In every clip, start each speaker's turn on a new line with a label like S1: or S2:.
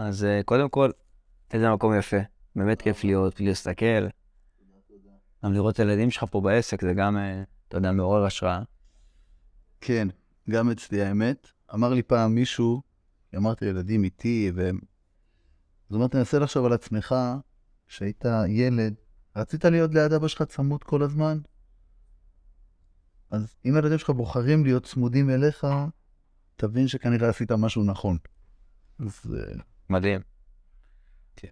S1: אז אה, קודם כל, איזה מקום יפה. באמת כיף להיות, להסתכל. גם לראות את הילדים שלך פה בעסק, זה גם, אה, אתה יודע, מעורר השראה.
S2: כן, גם אצלי האמת. אמר לי פעם מישהו, אמרתי לילדים איתי, והם... זאת אומרת, תנסה לחשוב על עצמך, כשהיית ילד, רצית להיות ליד אבא שלך צמוד כל הזמן? אז אם הילדים שלך בוחרים להיות צמודים אליך, תבין שכנראה עשית משהו נכון. אז... אה,
S1: מדהים.
S2: כן.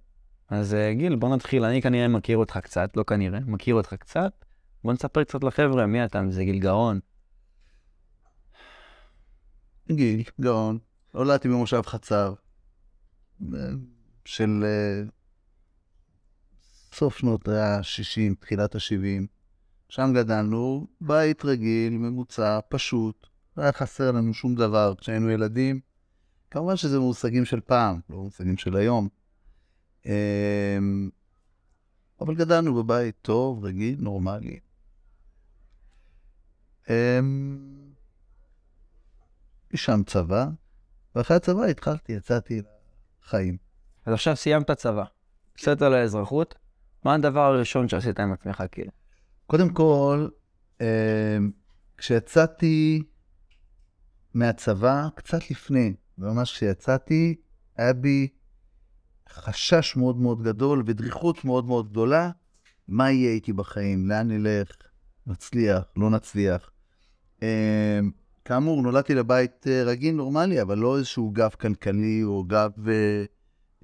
S1: אז אה, גיל, בוא נתחיל. אני כנראה מכיר אותך קצת, לא כנראה, מכיר אותך קצת. בוא נספר קצת לחבר'ה, מי אתה? זה גיל גאון.
S2: גיל, גאון. נולדתי במושב חצר, אה, של סוף שנות ה-60, תחילת ה-70. שם גדלנו, בית רגיל, ממוצע, פשוט. לא היה חסר לנו שום דבר כשהיינו ילדים. כמובן שזה מושגים של פעם, לא מושגים של היום. אמ, אבל גדלנו בבית טוב, רגיל, נורמלי. אמ, משם צבא, ואחרי הצבא התחלתי, יצאתי לחיים.
S1: אז עכשיו סיימת צבא, יצאת לאזרחות, מה הדבר הראשון שעשית עם עצמך כאילו?
S2: קודם כל, אמ, כשיצאתי מהצבא, קצת לפני, ממש כשיצאתי, היה בי חשש מאוד מאוד גדול ודריכות מאוד מאוד גדולה, מה יהיה איתי בחיים, לאן נלך, נצליח, לא נצליח. אמ, כאמור, נולדתי לבית אה, רגיל, נורמלי, אבל לא איזשהו גב כלכלי או גב אה,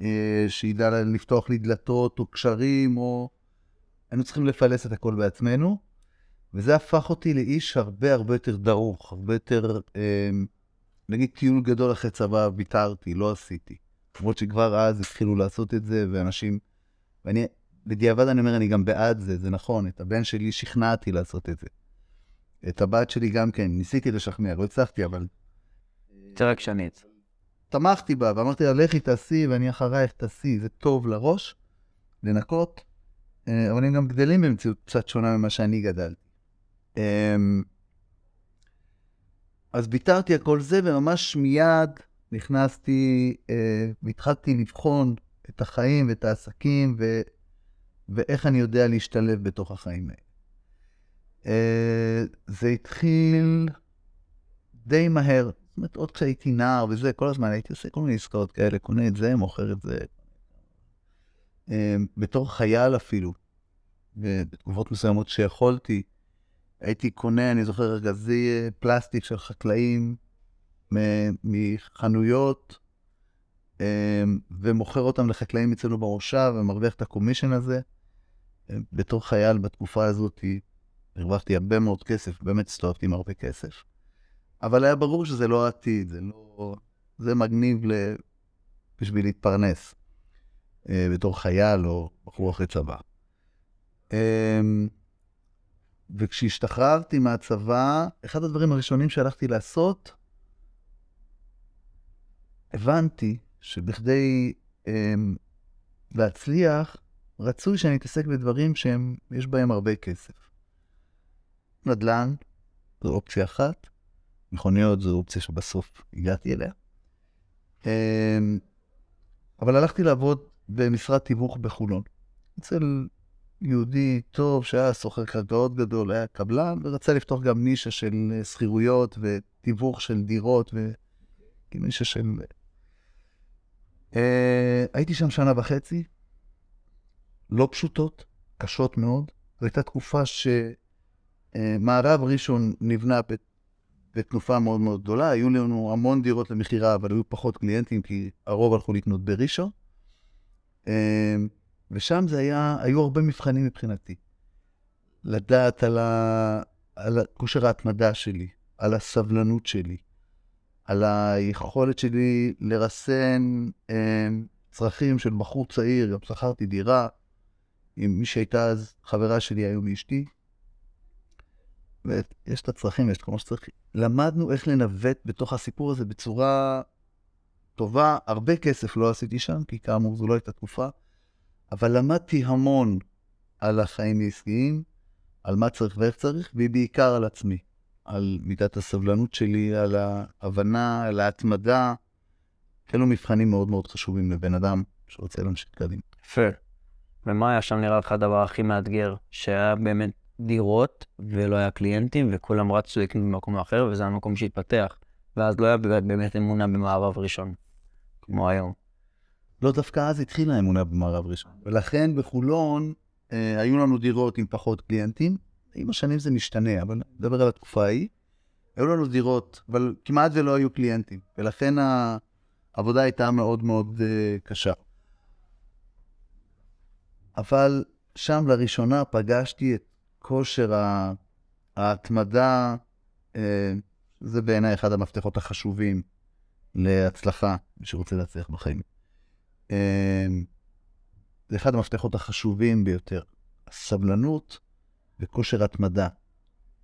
S2: אה, שידע לפתוח לי דלתות או קשרים, או... היינו צריכים לפלס את הכל בעצמנו, וזה הפך אותי לאיש הרבה הרבה יותר דרוך, הרבה יותר, אה, נגיד טיול גדול אחרי צבא ויתרתי, לא עשיתי. למרות שכבר אז התחילו לעשות את זה, ואנשים, ואני, בדיעבד אני אומר, אני גם בעד זה, זה נכון, את הבן שלי שכנעתי לעשות את זה. את הבת שלי גם כן, ניסיתי לשכנע, לא הצלחתי, אבל...
S1: יותר רגשנית.
S2: תמכתי בה, ואמרתי לה, לכי תעשי, ואני אחרייך תעשי, זה טוב לראש, לנקות, אה, אבל הם גם גדלים במציאות קצת שונה ממה שאני גדלתי. אז ביטרתי הכל זה, וממש מיד נכנסתי אה, והתחלתי לבחון את החיים ואת העסקים, ו... ואיך אני יודע להשתלב בתוך החיים האלה. אה, זה התחיל די מהר. זאת אומרת, עוד כשהייתי נער וזה, כל הזמן הייתי עושה כל מיני עסקאות כאלה, קונה את זה, מוכר את זה. בתור חייל אפילו, בתקופות מסוימות שיכולתי, הייתי קונה, אני זוכר, ארגזי פלסטיק של חקלאים מחנויות, ומוכר אותם לחקלאים אצלנו במושב, ומרוויח את הקומישן הזה. בתור חייל בתקופה הזאת הרווחתי הרבה מאוד כסף, באמת הסתובבתי עם הרבה כסף. אבל היה ברור שזה לא העתיד, זה לא... זה מגניב ל... בשביל להתפרנס אה, בתור חייל או בחור אחרי צבא. וכשהשתחררתי מהצבא, אחד הדברים הראשונים שהלכתי לעשות, הבנתי שבכדי אה, להצליח, רצוי שאני אתעסק בדברים שיש בהם הרבה כסף. נדל"ן, זו אופציה אחת, מכוניות זו אופציה שבסוף הגעתי אליה. אמ, אבל הלכתי לעבוד במשרד תיווך בחולון. אצל יהודי טוב שהיה סוחר קרקעות גדול, היה קבלן, ורצה לפתוח גם נישה של שכירויות ותיווך של דירות, ונישה של... אה, הייתי שם שנה וחצי, לא פשוטות, קשות מאוד. זו הייתה תקופה שמערב ראשון נבנה בתנופה מאוד מאוד גדולה. היו לנו המון דירות למכירה, אבל היו פחות קליינטים, כי הרוב הלכו לקנות בראשון. ושם זה היה, היו הרבה מבחנים מבחינתי. לדעת על, ה, על כושר ההתמדה שלי, על הסבלנות שלי, על היכולת שלי לרסן אה, צרכים של בחור צעיר, גם שכרתי דירה עם מי שהייתה אז חברה שלי, היום אשתי, ויש את הצרכים, יש את כל מה שצריך. למדנו איך לנווט בתוך הסיפור הזה בצורה טובה. הרבה כסף לא עשיתי שם, כי כאמור זו לא הייתה תקופה, אבל למדתי המון על החיים העסקיים, על מה צריך ואיך צריך, ובעיקר על עצמי. על מידת הסבלנות שלי, על ההבנה, על ההתמדה, אלו מבחנים מאוד מאוד חשובים לבן אדם שרוצה להמשיך קדימה.
S1: יפה. ומה היה שם נראה לך הדבר הכי מאתגר? שהיה באמת דירות ולא היה קליינטים וכולם רצו לקנות במקום אחר וזה המקום שהתפתח. ואז לא היה באמת אמונה במערב ראשון, כמו היום.
S2: לא דווקא אז התחילה האמונה במערב ראשון. ולכן בחולון אה, היו לנו דירות עם פחות קליינטים. עם השנים זה משתנה, אבל נדבר על התקופה ההיא. היו לנו דירות, אבל כמעט ולא היו קליינטים, ולכן העבודה הייתה מאוד מאוד uh, קשה. אבל שם לראשונה פגשתי את כושר ההתמדה, uh, זה בעיניי אחד המפתחות החשובים להצלחה, מי שרוצה להצליח בחיים. Uh, זה אחד המפתחות החשובים ביותר. הסבלנות וכושר התמדה.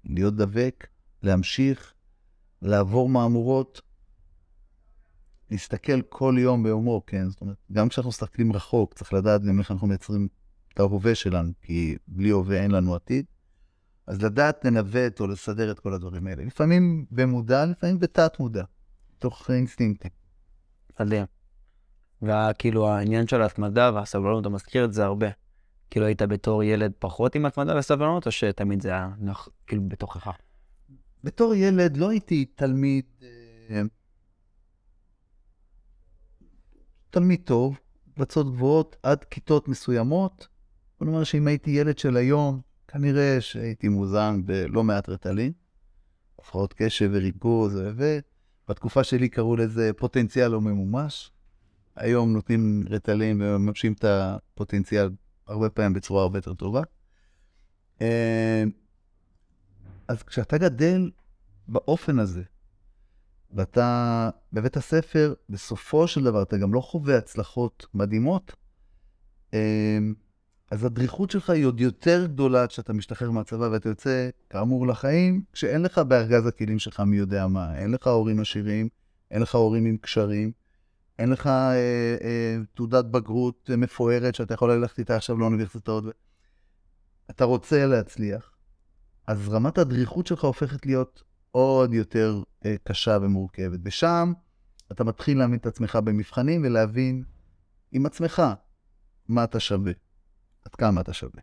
S2: להיות דבק, להמשיך, לעבור מהמורות, להסתכל כל יום ביומו, כן? זאת אומרת, גם כשאנחנו מסתכלים רחוק, צריך לדעת גם איך אנחנו מייצרים את ההווה שלנו, כי בלי הווה אין לנו עתיד. אז לדעת לנווט או לסדר את כל הדברים האלה. לפעמים במודע, לפעמים בתת-מודע, תוך אינסטינקטים.
S1: מדהים. וכאילו העניין של ההתמדה והסבלנות, אתה מזכיר את זה הרבה. כאילו היית בתור ילד פחות עם התמדה וסבלנות, או שתמיד זה היה נח, כאילו בתוכך?
S2: בתור ילד לא הייתי תלמיד, אה, תלמיד טוב, קבצות גבוהות עד כיתות מסוימות. בוא נאמר שאם הייתי ילד של היום, כנראה שהייתי מוזן בלא מעט רטלין, הפרעות קשב וריכוז, ובתקופה שלי קראו לזה פוטנציאל לא ממומש. היום נותנים רטלין ומממשים את הפוטנציאל הרבה פעמים בצורה הרבה יותר טובה. אה, אז כשאתה גדל באופן הזה, ואתה בבית הספר, בסופו של דבר אתה גם לא חווה הצלחות מדהימות, אה, אז הדריכות שלך היא עוד יותר גדולה כשאתה משתחרר מהצבא ואתה יוצא, כאמור, לחיים, כשאין לך בארגז הכלים שלך מי יודע מה, אין לך הורים עשירים, אין לך הורים עם קשרים, אין לך אה, אה, תעודת בגרות מפוארת שאתה יכול ללכת איתה עכשיו לאוניברסיטאות. אתה רוצה להצליח, אז רמת הדריכות שלך הופכת להיות עוד יותר אה, קשה ומורכבת. ושם אתה מתחיל להעמיד את עצמך במבחנים ולהבין עם עצמך מה אתה שווה, עד כמה אתה שווה.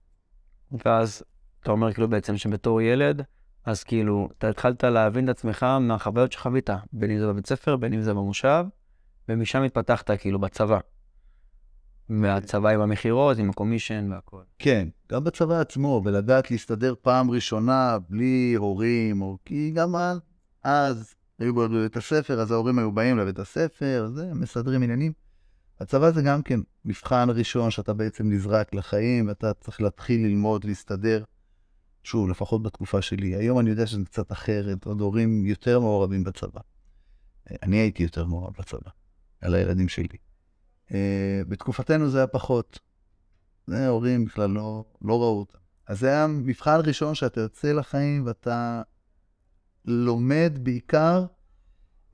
S1: ואז אתה אומר כאילו בעצם שבתור ילד, אז כאילו, אתה התחלת להבין את עצמך מהחוויות שחווית, בין אם זה בבית ספר, בין אם זה במושב, ומשם התפתחת כאילו בצבא. מהצבא עם המכירות, עם הקומישן והכל.
S2: כן, גם בצבא עצמו, ולדעת להסתדר פעם ראשונה בלי הורים, או כי גם אז היו בבית הספר, אז ההורים היו באים לבית הספר, זה, מסדרים עניינים. הצבא זה גם כן מבחן ראשון שאתה בעצם נזרק לחיים, ואתה צריך להתחיל ללמוד, להסתדר. שוב, לפחות בתקופה שלי. היום אני יודע שזה קצת אחרת, עוד הורים יותר מעורבים בצבא. אני הייתי יותר מעורב בצבא. על הילדים שלי. Uh, בתקופתנו זה היה פחות. זה הורים בכלל לא, לא ראו אותם. אז זה היה מבחן ראשון שאתה יוצא לחיים ואתה לומד בעיקר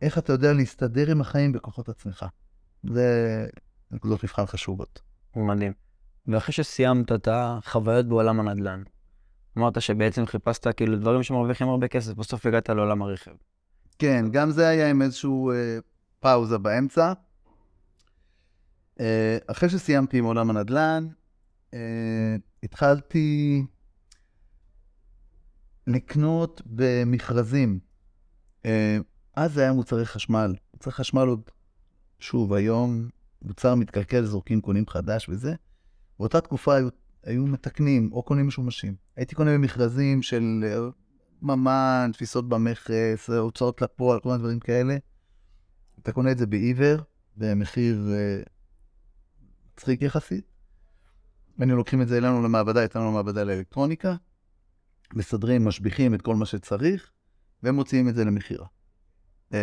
S2: איך אתה יודע להסתדר עם החיים בכוחות עצמך. זה נקודות מבחן חשובות.
S1: מדהים. ואחרי שסיימת את החוויות בעולם הנדל"ן, אמרת שבעצם חיפשת כאילו דברים שמרוויחים הרבה כסף, בסוף הגעת לעולם הרכב.
S2: כן, גם זה היה עם איזשהו אה, פאוזה באמצע. אה, אחרי שסיימתי עם עולם הנדל"ן, אה, התחלתי לקנות במכרזים. אה, אז זה היה מוצרי חשמל. מוצרי חשמל עוד, שוב, היום מוצר מתקלקל, זורקים, קונים חדש וזה. באותה תקופה היו, היו מתקנים או קונים משומשים. הייתי קונה במכרזים של ממן, תפיסות במכס, הוצאות לפועל, כל מיני דברים כאלה. אתה קונה את זה בעיוור, במחיר uh, מצחיק יחסית. היינו לוקחים את זה אלינו למעבדה, הייתה לנו מעבדה לאלקטרוניקה, מסדרים, משביחים את כל מה שצריך, ומוציאים את זה למכירה. Uh,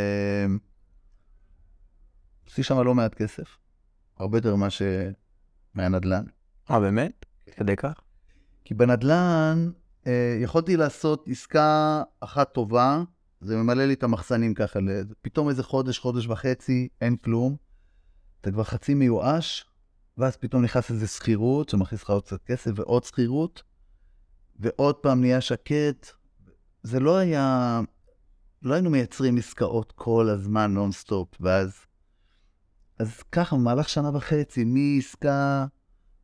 S2: עשיתי שם לא מעט כסף, הרבה יותר ממה ש... מהנדל"ן.
S1: אה, באמת? כדי כך?
S2: כי בנדל"ן אה, יכולתי לעשות עסקה אחת טובה, זה ממלא לי את המחסנים ככה, פתאום איזה חודש, חודש וחצי, אין כלום. אתה כבר חצי מיואש, ואז פתאום נכנס איזה שכירות שמכניס לך עוד קצת כסף ועוד שכירות, ועוד פעם נהיה שקט. זה לא היה, לא היינו מייצרים עסקאות כל הזמן נונסטופ, ואז אז ככה, במהלך שנה וחצי, מעסקה,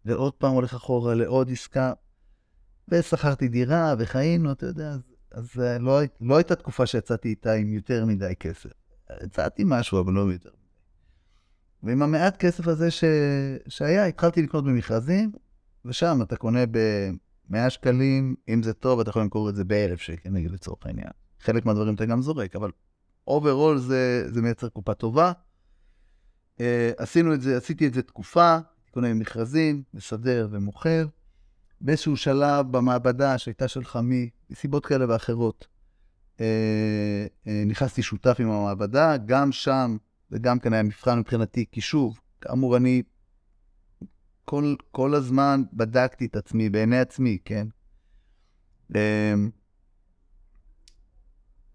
S2: ועוד פעם הולך אחורה לעוד עסקה, ושכרתי דירה, וחיינו, אתה יודע, אז, אז אה, לא, לא הייתה תקופה שיצאתי איתה עם יותר מדי כסף. הצעתי משהו, אבל לא יותר. ועם המעט כסף הזה ש... שהיה, התחלתי לקנות במכרזים, ושם אתה קונה ב-100 שקלים, אם זה טוב, אתה יכול למכור את זה ב-1,000 שקל, נגיד לצורך העניין. חלק מהדברים אתה גם זורק, אבל overall זה, זה מייצר קופה טובה. אה, עשינו את זה, עשיתי את זה תקופה, קונה מכרזים, מסדר ומוכר. באיזשהו שלב במעבדה שהייתה של חמי, מסיבות כאלה ואחרות, אה, אה, נכנסתי שותף עם המעבדה, גם שם, וגם כאן היה מבחן מבחינתי, כי שוב, כאמור, אני כל, כל הזמן בדקתי את עצמי, בעיני עצמי, כן? Uh,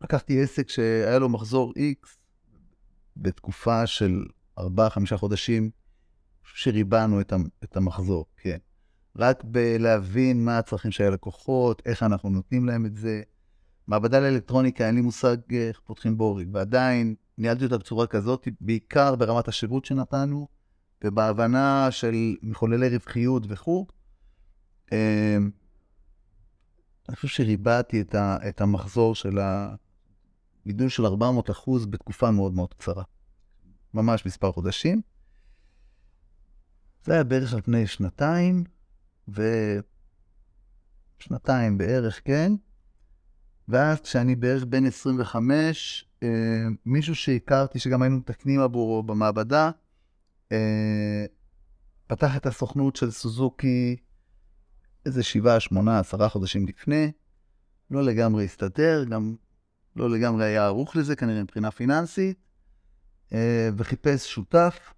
S2: לקחתי עסק שהיה לו מחזור X בתקופה של 4-5 חודשים, שריבענו את המחזור, כן. רק בלהבין מה הצרכים של הלקוחות, איך אנחנו נותנים להם את זה. מעבדה לאלקטרוניקה, אין לי מושג איך פותחים בורג, ועדיין ניהלתי אותה בצורה כזאת, בעיקר ברמת השירות שנתנו, ובהבנה של מחוללי רווחיות וכו'. אמ, אני חושב שריבעתי את המחזור של ה... גידול של 400 אחוז בתקופה מאוד מאוד קצרה. ממש מספר חודשים. זה היה בערך על פני שנתיים, ושנתיים בערך, כן. ואז כשאני בערך בן 25, אה, מישהו שהכרתי, שגם היינו מתקנים עבורו במעבדה, אה, פתח את הסוכנות של סוזוקי איזה שבעה, שמונה, עשרה חודשים לפני. לא לגמרי הסתדר, גם לא לגמרי היה ערוך לזה, כנראה מבחינה פיננסית, אה, וחיפש שותף,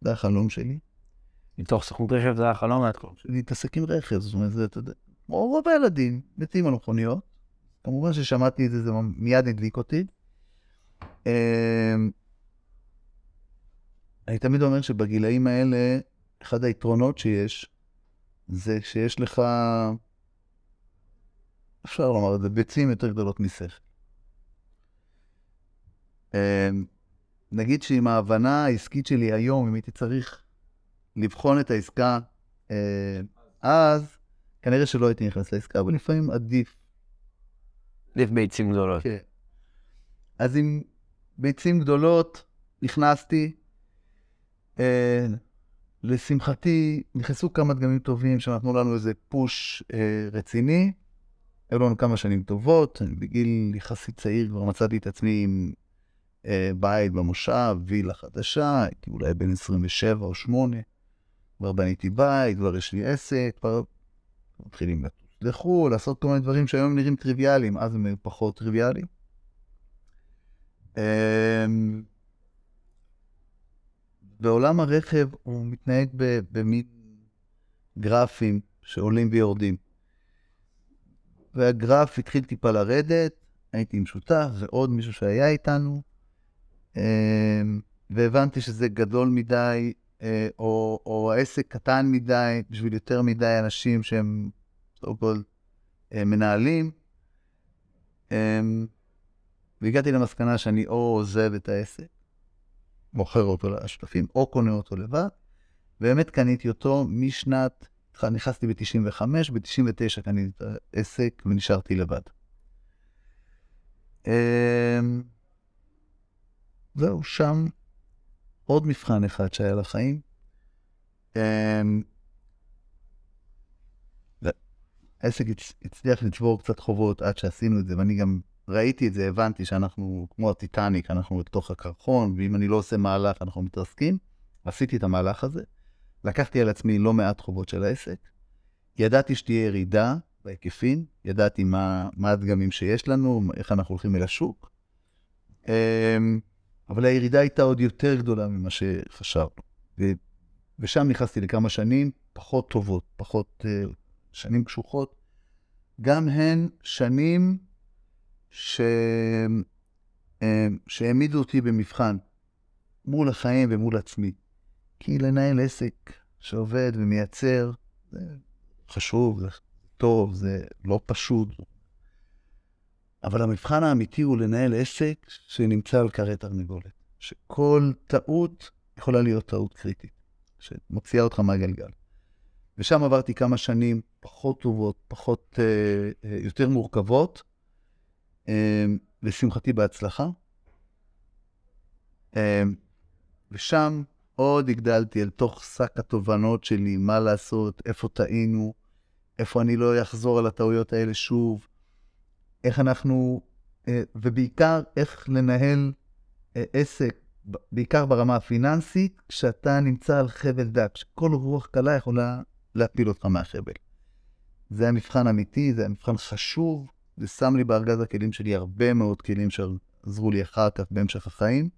S2: זה החלום שלי.
S1: מתוך סוכנות רכב זה החלום עד כה.
S2: להתעסק עם רכב, זאת אומרת, אתה יודע, כמו רוב הילדים, מתים על מכוניות. כמובן ששמעתי את זה, זה מיד הדליק אותי. אה, אני תמיד אומר שבגילאים האלה, אחד היתרונות שיש, זה שיש לך, אפשר לומר את זה, ביצים יותר גדולות משכל. אמ, נגיד שעם ההבנה העסקית שלי היום, אם הייתי צריך לבחון את העסקה אה, אז, כנראה שלא הייתי נכנס לעסקה, אבל לפעמים עדיף.
S1: עדיף ביצים גדולות.
S2: כן. אז עם ביצים גדולות נכנסתי. אה, לשמחתי, נכנסו כמה דגמים טובים שנתנו לנו איזה פוש אה, רציני. היו לנו כמה שנים טובות, בגיל יחסית צעיר כבר מצאתי את עצמי עם אה, בית במושב, וילה חדשה, הייתי אולי בן 27 או 8, כבר בניתי בית, כבר יש לי עסק, כבר מתחילים לטוס לחו"ל, לעשות כל מיני דברים שהיום נראים טריוויאליים, אז הם פחות טריוויאליים. אמ, בעולם הרכב הוא מתנהג במין גרפים שעולים ויורדים. והגרף התחיל טיפה לרדת, הייתי עם שותף ועוד מישהו שהיה איתנו, אמ, והבנתי שזה גדול מדי, או, או העסק קטן מדי בשביל יותר מדי אנשים שהם, סו קולד, אה, מנהלים. אמ, והגעתי למסקנה שאני או עוזב את העסק, מוכר אותו לשותפים, או קונה אותו לבד. באמת קניתי אותו משנת, נכנסתי ב-95, ב-99 קניתי את העסק ונשארתי לבד. אמ, זהו, שם עוד מבחן אחד שהיה לחיים. אמ, העסק הצליח לצבור קצת חובות עד שעשינו את זה, ואני גם ראיתי את זה, הבנתי שאנחנו כמו הטיטניק, אנחנו בתוך הקרחון, ואם אני לא עושה מהלך, אנחנו מתרסקים. עשיתי את המהלך הזה, לקחתי על עצמי לא מעט חובות של העסק, ידעתי שתהיה ירידה בהיקפים, ידעתי מה, מה הדגמים שיש לנו, איך אנחנו הולכים אל השוק. אבל הירידה הייתה עוד יותר גדולה ממה שחשבנו. ושם נכנסתי לכמה שנים פחות טובות, פחות uh, שנים קשוחות. גם הן שנים ש... uh, שהעמידו אותי במבחן מול החיים ומול עצמי. כי לנהל עסק שעובד ומייצר, זה חשוב, זה טוב, זה לא פשוט. אבל המבחן האמיתי הוא לנהל עסק שנמצא על כרי תרנגולת. שכל טעות יכולה להיות טעות קריטית, שמוציאה אותך מהגלגל. ושם עברתי כמה שנים פחות טובות, פחות, אה, אה, יותר מורכבות, אה, לשמחתי בהצלחה. אה, ושם עוד הגדלתי אל תוך שק התובנות שלי, מה לעשות, איפה טעינו, איפה אני לא אחזור על הטעויות האלה שוב, איך אנחנו, אה, ובעיקר איך לנהל אה, עסק, בעיקר ברמה הפיננסית, כשאתה נמצא על חבל דק, שכל רוח קלה יכולה להפיל אותך מהחבל. זה היה מבחן אמיתי, זה היה מבחן חשוב, זה שם לי בארגז הכלים שלי הרבה מאוד כלים שעזרו לי אחר כך בהמשך החיים,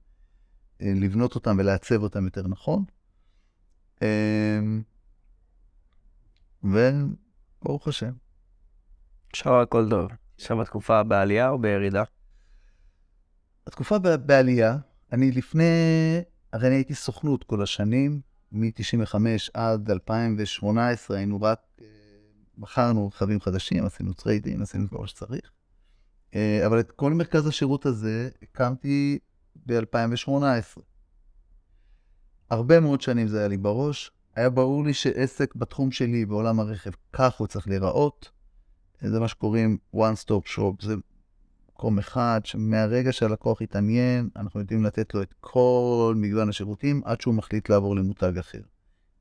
S2: אה, לבנות אותם ולעצב אותם יותר נכון. וברוך השם.
S1: עכשיו הכל טוב. עכשיו התקופה בעלייה או בירידה?
S2: התקופה בעלייה, אני לפני, הרי אני הייתי סוכנות כל השנים, מ-95 עד 2018 היינו רק, אה, מכרנו רכבים חדשים, עשינו טרייד־אינים, עשינו כל מה שצריך. אה, אבל את כל מרכז השירות הזה הקמתי ב-2018. הרבה מאוד שנים זה היה לי בראש. היה ברור לי שעסק בתחום שלי, בעולם הרכב, כך הוא צריך להיראות. זה מה שקוראים one stop shop, זה מקום אחד שמהרגע שהלקוח יתעניין, אנחנו יודעים לתת לו את כל מגוון השירותים עד שהוא מחליט לעבור למותג אחר.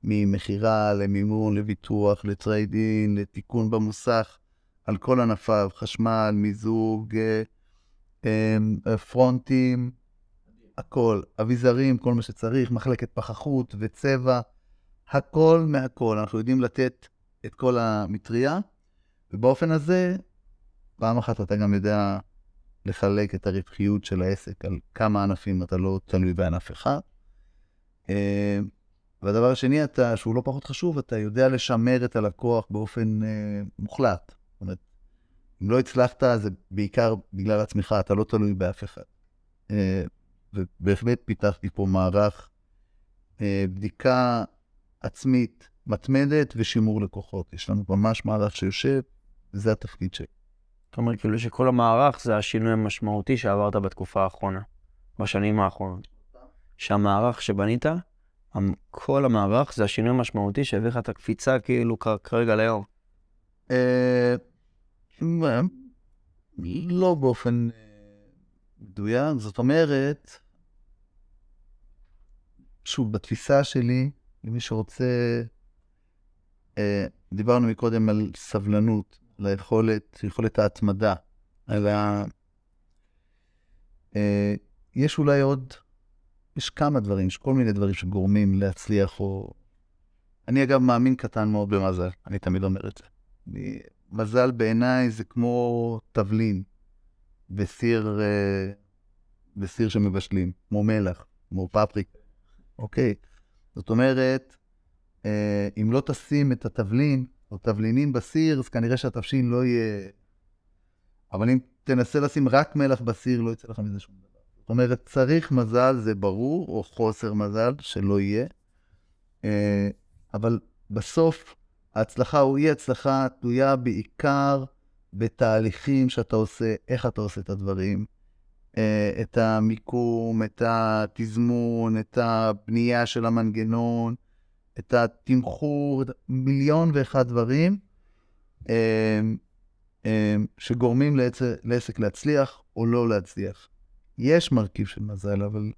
S2: ממכירה, למימון, לביטוח, לטריידין, לתיקון במוסך, על כל ענפיו, חשמל, מיזוג, אה, אה, פרונטים, הכל, אביזרים, כל מה שצריך, מחלקת פחחות וצבע, הכל מהכל. אנחנו יודעים לתת את כל המטריה, ובאופן הזה, פעם אחת אתה גם יודע לחלק את הרווחיות של העסק על כמה ענפים אתה לא תלוי בענף אחד. אה, והדבר השני, אתה, שהוא לא פחות חשוב, אתה יודע לשמר את הלקוח באופן אה, מוחלט. זאת אומרת, אם לא הצלחת, זה בעיקר בגלל עצמך, אתה לא תלוי באף אחד. אה, ובהחלט פיתחתי פה מערך אה, בדיקה עצמית מתמדת ושימור לקוחות. יש לנו ממש מערך שיושב, וזה התפקיד שלי.
S1: זאת אומרת, כאילו שכל המערך זה השינוי המשמעותי שעברת בתקופה האחרונה, בשנים האחרונות. שהמערך שבנית, כל המערך זה השינוי המשמעותי שהביא לך את הקפיצה כאילו כרגע ליום.
S2: אה, לא באופן אה, מדויק, זאת אומרת, שוב, בתפיסה שלי, למי שרוצה, אה, דיברנו מקודם על סבלנות, על היכולת, יכולת ההתמדה, על ה... אה, יש אולי עוד, יש כמה דברים, יש כל מיני דברים שגורמים להצליח, או... אני אגב מאמין קטן מאוד במזל, אני תמיד אומר את זה. אני... מזל בעיניי זה כמו תבלין בסיר, אה, בסיר שמבשלים, כמו מלח, כמו פפריק, אוקיי? זאת אומרת, אה, אם לא תשים את התבלין או תבלינים בסיר, אז כנראה שהתבשין לא יהיה... אבל אם תנסה לשים רק מלח בסיר, לא יצא לך מזה שום דבר. זאת אומרת, צריך מזל, זה ברור, או חוסר מזל, שלא יהיה. אה, אבל בסוף, ההצלחה או אי הצלחה תלויה בעיקר בתהליכים שאתה עושה, איך אתה עושה את הדברים, אה, את המיקום, את התזמון, את הבנייה של המנגנון, את התמחור, מיליון ואחד דברים אה, אה, שגורמים לעסק, להצליח או לא להצליח. יש מרכיב של מזל, אבל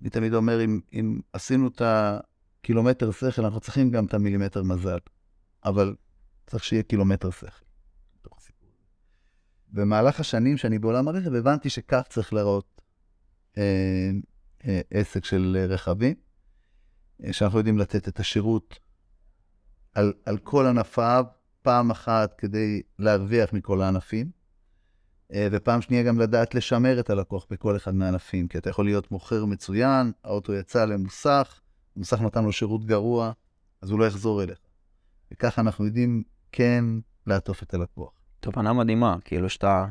S2: אני תמיד אומר, אם, אם עשינו את הקילומטר שכל, אנחנו צריכים גם את המילימטר מזל, אבל צריך שיהיה קילומטר שכל. במהלך השנים שאני בעולם הרכב, הבנתי שכך צריך לראות אה, אה, עסק של רכבים. אה, שאנחנו יודעים לתת את השירות על, על כל ענפיו, פעם אחת כדי להרוויח מכל הענפים, אה, ופעם שנייה גם לדעת לשמר את הלקוח בכל אחד מהענפים, כי אתה יכול להיות מוכר מצוין, האוטו יצא למוסך, המוסך נתן לו שירות גרוע, אז הוא לא יחזור אליך. וככה אנחנו יודעים כן לעטוף את הלקוח.
S1: תובנה מדהימה, כאילו שאתה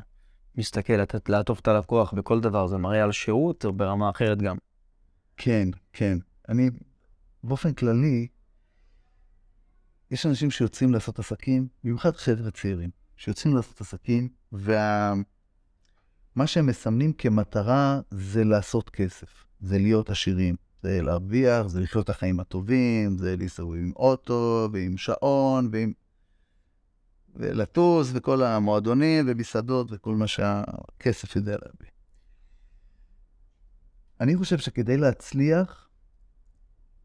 S1: מסתכל, לתת לעטוף את הלקוח בכל דבר, זה מראה על שירות או ברמה אחרת גם.
S2: כן, כן. אני באופן כללי, יש אנשים שיוצאים לעשות עסקים, במיוחד חבר'ה צעירים, שיוצאים לעשות עסקים, ומה וה... שהם מסמנים כמטרה זה לעשות כסף. זה להיות עשירים. זה להרוויח, זה לחיות את החיים הטובים, זה לנסוע עם אוטו ועם שעון ועם... ולטוס וכל המועדונים ומסעדות וכל מה שהכסף יודע להביא. אני חושב שכדי להצליח,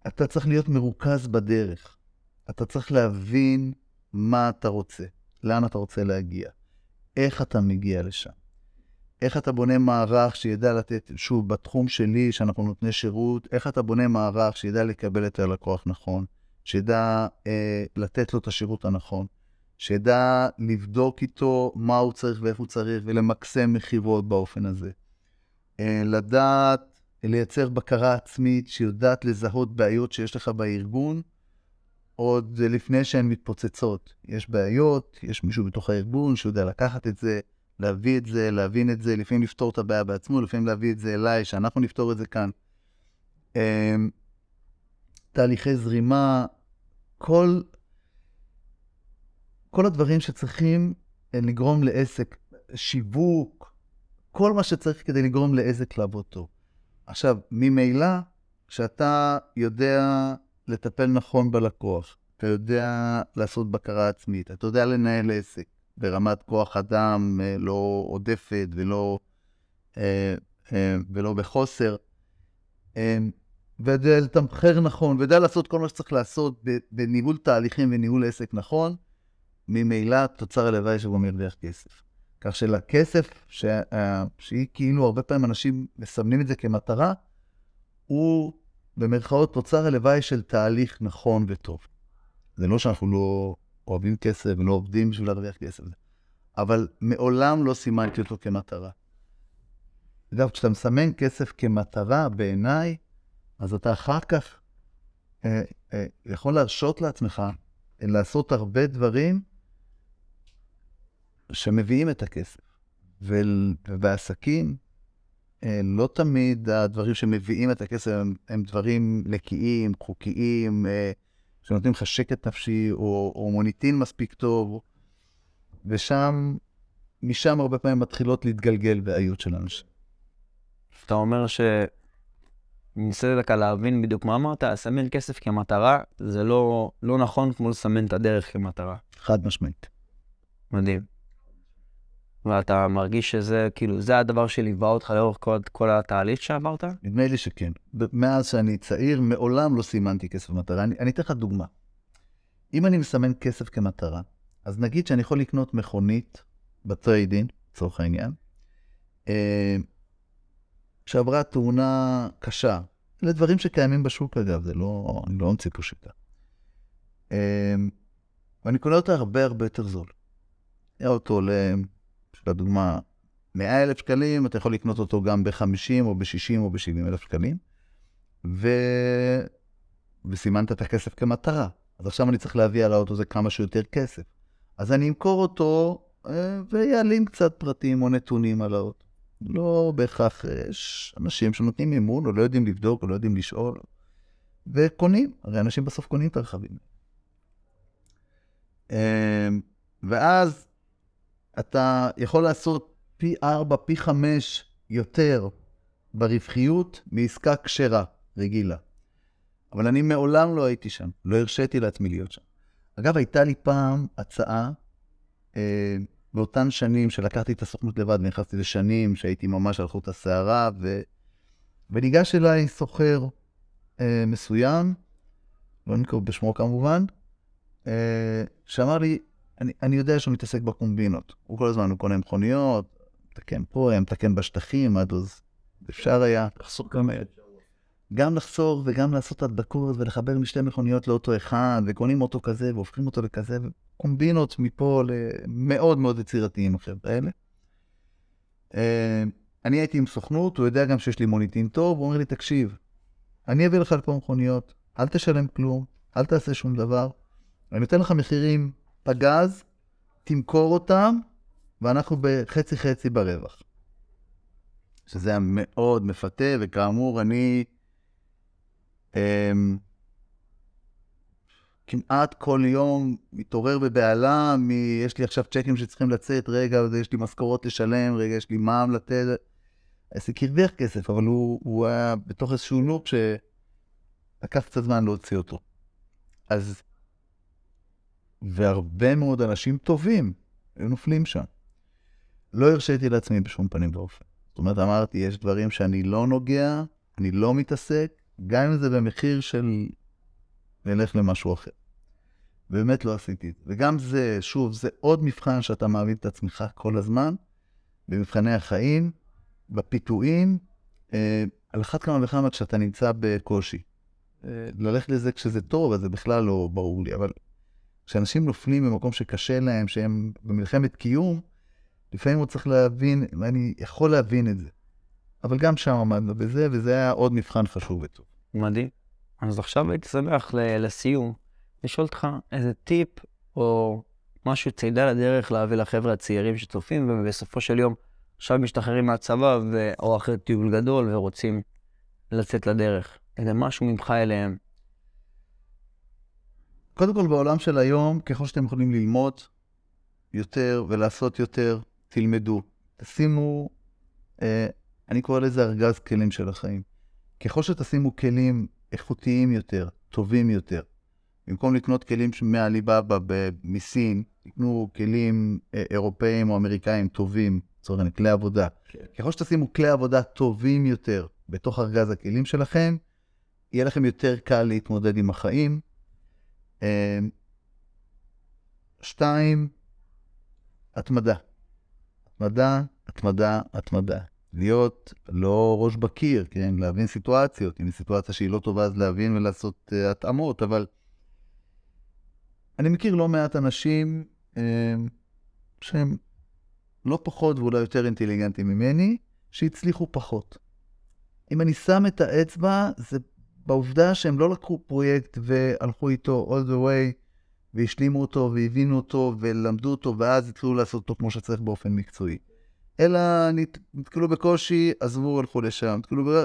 S2: אתה צריך להיות מרוכז בדרך. אתה צריך להבין מה אתה רוצה, לאן אתה רוצה להגיע, איך אתה מגיע לשם. איך אתה בונה מערך שידע לתת, שוב, בתחום שלי, שאנחנו נותני שירות, איך אתה בונה מערך שידע לקבל את הלקוח נכון, שידע אה, לתת לו את השירות הנכון, שידע לבדוק איתו מה הוא צריך ואיפה הוא צריך, ולמקסם מכירות באופן הזה. אה, לדעת לייצר בקרה עצמית שיודעת לזהות בעיות שיש לך בארגון, עוד לפני שהן מתפוצצות. יש בעיות, יש מישהו בתוך הארגון שיודע לקחת את זה, להביא את זה, להבין את זה, לפעמים לפתור את הבעיה בעצמו, לפעמים להביא את זה אליי, שאנחנו נפתור את זה כאן. אמ, תהליכי זרימה, כל, כל הדברים שצריכים אה, לגרום לעסק, שיווק, כל מה שצריך כדי לגרום לעסק לעבוד טוב. עכשיו, ממילא, כשאתה יודע לטפל נכון בלקוח, אתה יודע לעשות בקרה עצמית, אתה יודע לנהל עסק, ברמת כוח אדם אה, לא עודפת ולא, אה, אה, ולא בחוסר, ויודע לתמחר נכון, ויודע לעשות כל מה שצריך לעשות בניהול תהליכים וניהול עסק נכון, ממילא תוצר הלוואי שהוא גם ירוויח כסף. כך שלכסף, ש... שהיא כאילו, הרבה פעמים אנשים מסמנים את זה כמטרה, הוא במרכאות תוצר הלוואי של תהליך נכון וטוב. זה לא שאנחנו לא אוהבים כסף ולא עובדים בשביל להרוויח כסף. אבל מעולם לא סימנתי אותו כמטרה. אגב, כשאתה מסמן כסף כמטרה, בעיניי, אז אתה אחר כך אה, אה, יכול להרשות לעצמך אה, לעשות הרבה דברים שמביאים את הכסף. ובעסקים, אה, לא תמיד הדברים שמביאים את הכסף הם, הם דברים לקיים, חוקיים, אה, שנותנים לך שקט נפשי, או, או מוניטין מספיק טוב, ושם, משם הרבה פעמים מתחילות להתגלגל בעיות של אנשים.
S1: אתה אומר ש... ניסיתי דקה להבין בדיוק מה אמרת, לסמן כסף כמטרה, זה לא, לא נכון כמו לסמן את הדרך כמטרה.
S2: חד משמעית.
S1: מדהים. ואתה מרגיש שזה, כאילו, זה הדבר שליווה אותך לאורך כל, כל התהליך שעברת?
S2: נדמה לי שכן. מאז שאני צעיר, מעולם לא סימנתי כסף במטרה. אני, אני אתן לך דוגמה. אם אני מסמן כסף כמטרה, אז נגיד שאני יכול לקנות מכונית בטריידין, לצורך העניין, אה, שעברה תאונה קשה. אלה דברים שקיימים בשוק אגב, זה לא, אני לא אמציא פה שיטה. אה, ואני קונה אותה הרבה הרבה יותר זול. האוטו עולה לדוגמה, 100 אלף שקלים, אתה יכול לקנות אותו גם ב-50 או ב-60 או ב-70 אלף שקלים, ו... וסימנת את הכסף כמטרה. אז עכשיו אני צריך להביא על האוטו הזה כמה שיותר כסף. אז אני אמכור אותו אה, ויעלים קצת פרטים או נתונים על האוטו. לא בהכרח יש אנשים שנותנים מימון, או לא יודעים לבדוק, או לא יודעים לשאול, וקונים, הרי אנשים בסוף קונים את הרכבים. אה, ואז אתה יכול לעשות פי 4, פי 5 יותר ברווחיות מעסקה כשרה, רגילה. אבל אני מעולם לא הייתי שם, לא הרשיתי לעצמי להיות שם. אגב, הייתה לי פעם הצעה, אה, באותן שנים שלקחתי את הסוכנות לבד ונכנסתי לשנים שהייתי ממש על חוט השערה, ו... וניגש אליי סוחר אה, מסוים, לא נקרא בשמו כמובן, אה, שאמר לי, אני, אני יודע שהוא מתעסק בקומבינות. הוא כל הזמן, הוא קונה מכוניות, מתקן פה, היה מתקן בשטחים, עד אז אפשר היה.
S1: לחסוך גם
S2: גם לחסור וגם לעשות הדבקות ולחבר משתי מכוניות לאוטו אחד, וקונים אוטו כזה והופכים אותו לכזה, קומבינות מפה למאוד מאוד יצירתיים החבר'ה האלה. אה, אני הייתי עם סוכנות, הוא יודע גם שיש לי מוניטין טוב, הוא אומר לי, תקשיב, אני אביא לך לפה מכוניות, אל תשלם כלום, אל תעשה שום דבר, אני נותן לך מחירים פגז, תמכור אותם, ואנחנו בחצי חצי ברווח. שזה היה מאוד מפתה, וכאמור, אני אמ, כמעט כל יום מתעורר בבהלה, מ... יש לי עכשיו צ'קים שצריכים לצאת, רגע, יש לי משכורות לשלם, רגע, יש לי מע"מ לתת. העסק הרוויח כסף, אבל הוא, הוא היה בתוך איזשהו לופ שלקח קצת זמן להוציא אותו. אז... והרבה מאוד אנשים טובים היו נופלים שם. לא הרשיתי לעצמי בשום פנים ואופן. זאת אומרת, אמרתי, יש דברים שאני לא נוגע, אני לא מתעסק, גם אם זה במחיר של נלך למשהו אחר. באמת לא עשיתי את זה. וגם זה, שוב, זה עוד מבחן שאתה מעמיד את עצמך כל הזמן, במבחני החיים, בפיתויים, אה, על אחת כמה וכמה כשאתה נמצא בקושי. אה, ללכת לזה כשזה טוב, אז זה בכלל לא ברור לי, אבל כשאנשים נופלים במקום שקשה להם, שהם במלחמת קיום, לפעמים הוא צריך להבין, ואני יכול להבין את זה. אבל גם שם עמדנו בזה, וזה היה עוד מבחן חשוב וטוב.
S1: מדהים. אז עכשיו הייתי שמח לסיום, לשאול אותך איזה טיפ או משהו צידה לדרך להביא לחבר'ה הצעירים שצופים, ובסופו של יום עכשיו משתחררים מהצבא, ו... או אחרי טיול גדול ורוצים לצאת לדרך. איזה משהו ממך אליהם.
S2: קודם כל, בעולם של היום, ככל שאתם יכולים ללמוד יותר ולעשות יותר, תלמדו. תשימו, אה, אני קורא לזה ארגז כלים של החיים. ככל שתשימו כלים איכותיים יותר, טובים יותר, במקום לקנות כלים מעליבאבא מסין, תקנו כלים אה, אירופאים או אמריקאים טובים, לצורך העניין, כלי עבודה. כן. ככל שתשימו כלי עבודה טובים יותר בתוך ארגז הכלים שלכם, יהיה לכם יותר קל להתמודד עם החיים. אה, שתיים, התמדה. התמדה, התמדה, התמדה. להיות לא ראש בקיר, כן? להבין סיטואציות. אם היא סיטואציה שהיא לא טובה, אז להבין ולעשות uh, התאמות, אבל אני מכיר לא מעט אנשים uh, שהם לא פחות ואולי יותר אינטליגנטים ממני, שהצליחו פחות. אם אני שם את האצבע, זה בעובדה שהם לא לקחו פרויקט והלכו איתו all the way, והשלימו אותו, והבינו אותו, ולמדו אותו, ואז התחילו לעשות אותו כמו שצריך באופן מקצועי. אלא נתקלו בקושי, עזבו, הלכו לשם. נתקלו ב...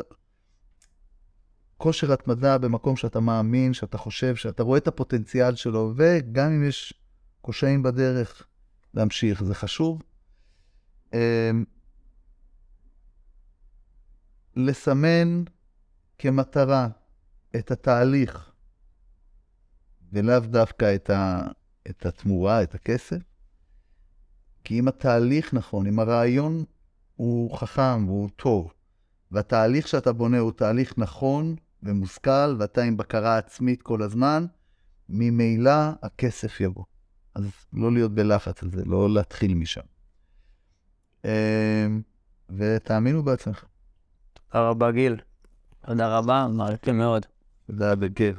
S2: כושר התמדה במקום שאתה מאמין, שאתה חושב, שאתה רואה את הפוטנציאל שלו, וגם אם יש קושיים בדרך, להמשיך, זה חשוב. אמ, לסמן כמטרה את התהליך, ולאו דווקא את, ה, את התמורה, את הכסף, כי אם התהליך נכון, אם הרעיון הוא חכם והוא טוב, והתהליך שאתה בונה הוא תהליך נכון ומושכל, ואתה עם בקרה עצמית כל הזמן, ממילא הכסף יבוא. אז לא להיות בלחץ על זה, לא להתחיל משם. אמ, ותאמינו בעצמך.
S1: תודה רבה, גיל. תודה רבה, מעריכים מאוד.
S2: תודה, בכיף.